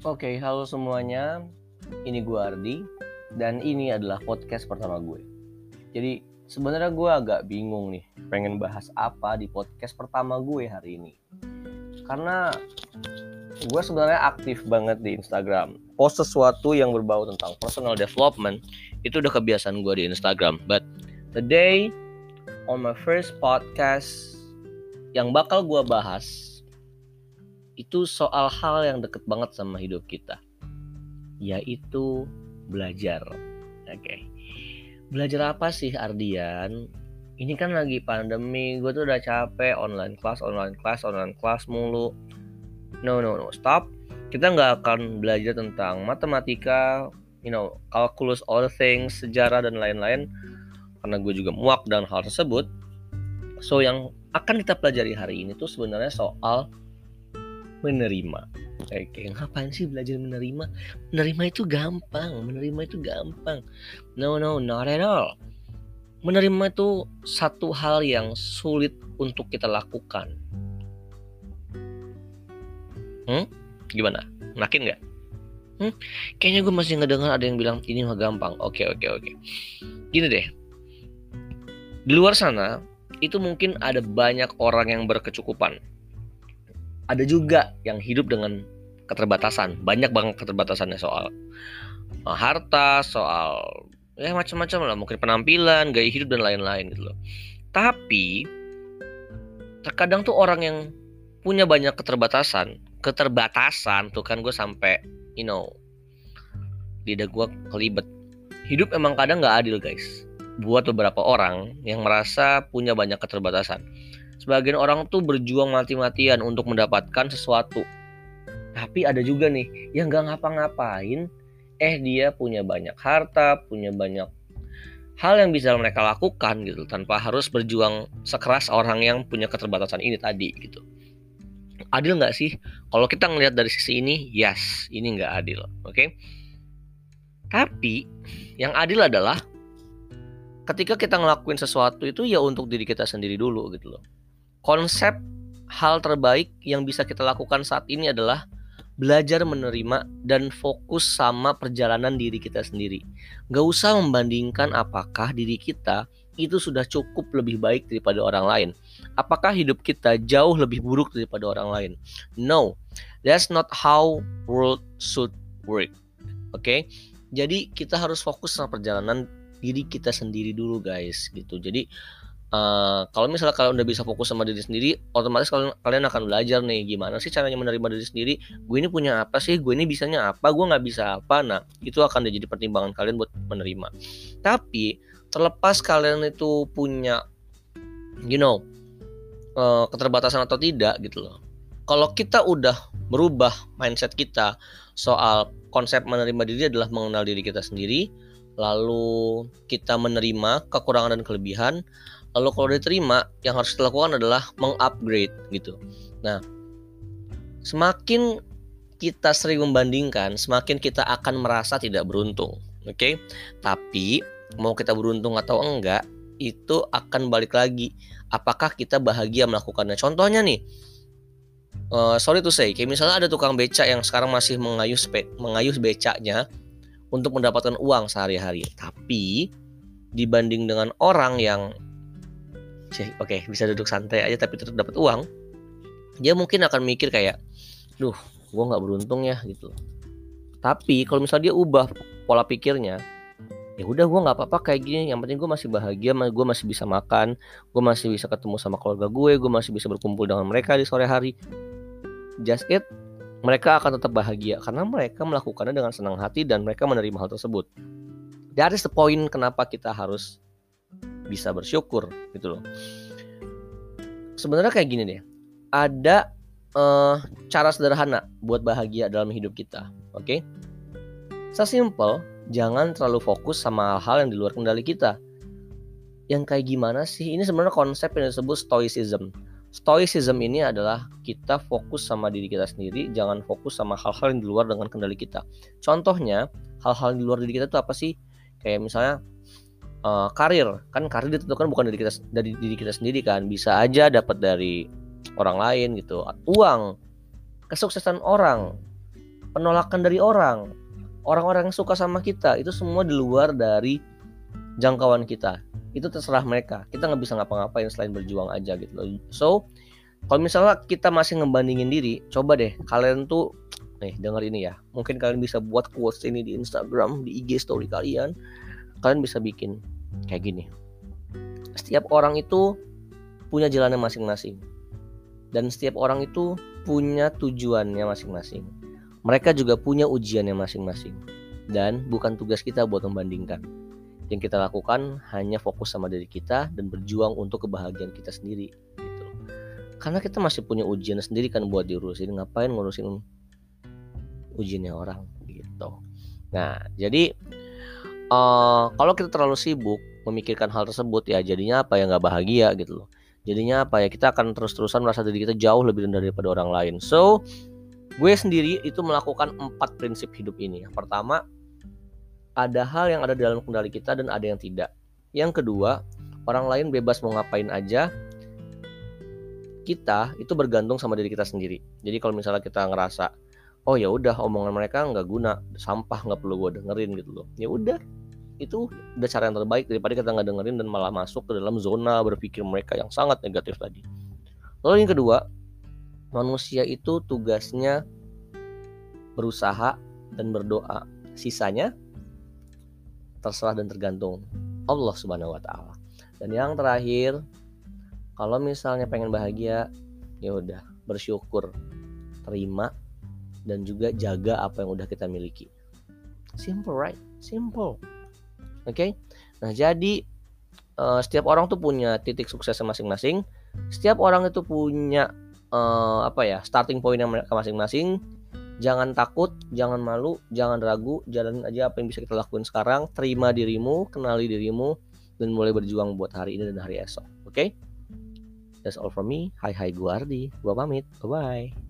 Oke, halo semuanya. Ini gue Ardi dan ini adalah podcast pertama gue. Jadi sebenarnya gue agak bingung nih, pengen bahas apa di podcast pertama gue hari ini. Karena gue sebenarnya aktif banget di Instagram. Post sesuatu yang berbau tentang personal development itu udah kebiasaan gue di Instagram. But today on my first podcast yang bakal gue bahas itu soal hal yang deket banget sama hidup kita. Yaitu belajar. Oke. Okay. belajar apa sih Ardian? Ini kan lagi pandemi gue tuh udah capek. Online class online class online class mulu. No no no stop. Kita nggak akan belajar tentang matematika you know calculus all things sejarah dan lain-lain. Karena gue juga muak dan hal tersebut. So yang akan kita pelajari hari ini tuh sebenarnya soal menerima Oke, ngapain sih belajar menerima? Menerima itu gampang, menerima itu gampang. No, no, not at all. Menerima itu satu hal yang sulit untuk kita lakukan. Hmm? Gimana? Makin nggak? Hmm? Kayaknya gue masih ngedengar ada yang bilang ini mah gampang. Oke, oke, oke. Gini deh. Di luar sana, itu mungkin ada banyak orang yang berkecukupan ada juga yang hidup dengan keterbatasan. Banyak banget keterbatasannya soal uh, harta soal ya macam-macam lah. Mungkin penampilan gaya hidup dan lain-lain gitu loh. Tapi terkadang tuh orang yang punya banyak keterbatasan keterbatasan tuh kan gue sampai you know lidah gue kelibet. Hidup emang kadang nggak adil guys buat beberapa orang yang merasa punya banyak keterbatasan Sebagian orang tuh berjuang mati-matian untuk mendapatkan sesuatu. Tapi ada juga nih yang gak ngapa-ngapain, eh dia punya banyak harta, punya banyak hal yang bisa mereka lakukan gitu tanpa harus berjuang sekeras orang yang punya keterbatasan ini tadi gitu. Adil nggak sih? Kalau kita ngelihat dari sisi ini, yes, ini nggak adil, oke? Okay? Tapi yang adil adalah ketika kita ngelakuin sesuatu itu ya untuk diri kita sendiri dulu gitu loh konsep hal terbaik yang bisa kita lakukan saat ini adalah belajar menerima dan fokus sama perjalanan diri kita sendiri. Gak usah membandingkan apakah diri kita itu sudah cukup lebih baik daripada orang lain. Apakah hidup kita jauh lebih buruk daripada orang lain? No, that's not how world should work. Oke, okay? jadi kita harus fokus sama perjalanan diri kita sendiri dulu guys gitu. Jadi Uh, kalau misalnya kalian udah bisa fokus sama diri sendiri, otomatis kalian kalian akan belajar nih gimana sih caranya menerima diri sendiri. Gue ini punya apa sih? Gue ini bisanya apa? Gue nggak bisa apa? Nah, itu akan jadi pertimbangan kalian buat menerima. Tapi terlepas kalian itu punya, you know, uh, keterbatasan atau tidak gitu loh. Kalau kita udah merubah mindset kita soal konsep menerima diri adalah mengenal diri kita sendiri, lalu kita menerima kekurangan dan kelebihan Lalu kalau diterima, yang harus dilakukan adalah mengupgrade gitu. Nah, semakin kita sering membandingkan, semakin kita akan merasa tidak beruntung. Oke, okay? tapi mau kita beruntung atau enggak, itu akan balik lagi. Apakah kita bahagia melakukannya? Contohnya nih, uh, sorry to say, kayak misalnya ada tukang becak yang sekarang masih mengayuh mengayuh becaknya untuk mendapatkan uang sehari-hari. Tapi dibanding dengan orang yang oke okay, bisa duduk santai aja tapi tetap dapat uang dia mungkin akan mikir kayak duh gue nggak beruntung ya gitu. Tapi kalau misalnya dia ubah pola pikirnya ya udah gue nggak apa-apa kayak gini yang penting gue masih bahagia gue masih bisa makan gue masih bisa ketemu sama keluarga gue gue masih bisa berkumpul dengan mereka di sore hari. Just it mereka akan tetap bahagia karena mereka melakukannya dengan senang hati dan mereka menerima hal tersebut. That is the point kenapa kita harus bisa bersyukur gitu loh. Sebenarnya kayak gini deh. Ada uh, cara sederhana buat bahagia dalam hidup kita oke? Okay? sesimpel jangan terlalu fokus sama hal-hal yang di luar kendali kita. Yang kayak gimana sih? Ini sebenarnya konsep yang disebut stoicism Stoicism ini adalah kita fokus sama diri kita sendiri, jangan fokus sama hal-hal yang di luar dengan kendali kita. Contohnya, hal-hal di luar diri kita itu apa sih? Kayak misalnya uh, karir. Kan karir ditentukan bukan dari kita dari diri kita sendiri kan. Bisa aja dapat dari orang lain gitu. Uang. Kesuksesan orang. Penolakan dari orang. Orang-orang yang suka sama kita. Itu semua di luar dari jangkauan kita. Itu terserah mereka. Kita nggak bisa ngapa-ngapain selain berjuang aja gitu loh. So kalau misalnya kita masih ngebandingin diri coba deh kalian tuh nih denger ini ya. Mungkin kalian bisa buat quotes ini di Instagram di IG story kalian. Kalian bisa bikin kayak gini. Setiap orang itu punya jalannya masing-masing. Dan setiap orang itu punya tujuannya masing-masing. Mereka juga punya ujiannya masing-masing. Dan bukan tugas kita buat membandingkan yang kita lakukan hanya fokus sama diri kita dan berjuang untuk kebahagiaan kita sendiri gitu. Karena kita masih punya ujian sendiri kan buat diurusin ngapain ngurusin ujiannya orang gitu. Nah jadi uh, kalau kita terlalu sibuk memikirkan hal tersebut ya jadinya apa ya nggak bahagia gitu loh. Jadinya apa ya kita akan terus-terusan merasa diri kita jauh lebih rendah daripada orang lain. So gue sendiri itu melakukan empat prinsip hidup ini. Yang pertama ada hal yang ada dalam kendali kita dan ada yang tidak. Yang kedua, orang lain bebas mau ngapain aja. Kita itu bergantung sama diri kita sendiri. Jadi kalau misalnya kita ngerasa, oh ya udah omongan mereka nggak guna, sampah nggak perlu gue dengerin gitu loh. Ya udah, itu udah cara yang terbaik daripada kita nggak dengerin dan malah masuk ke dalam zona berpikir mereka yang sangat negatif tadi. Lalu yang kedua, manusia itu tugasnya berusaha dan berdoa. Sisanya terserah dan tergantung Allah Subhanahu wa taala. Dan yang terakhir, kalau misalnya pengen bahagia, ya udah bersyukur, terima dan juga jaga apa yang udah kita miliki. Simple right? Simple. Oke. Okay? Nah, jadi uh, setiap orang tuh punya titik suksesnya masing-masing. Setiap orang itu punya uh, apa ya, starting point yang mereka masing-masing Jangan takut, jangan malu, jangan ragu, jalanin aja apa yang bisa kita lakuin sekarang. Terima dirimu, kenali dirimu, dan mulai berjuang buat hari ini dan hari esok. Oke? Okay? That's all from me. Hai hai gue Ardi. Gue pamit. Bye-bye.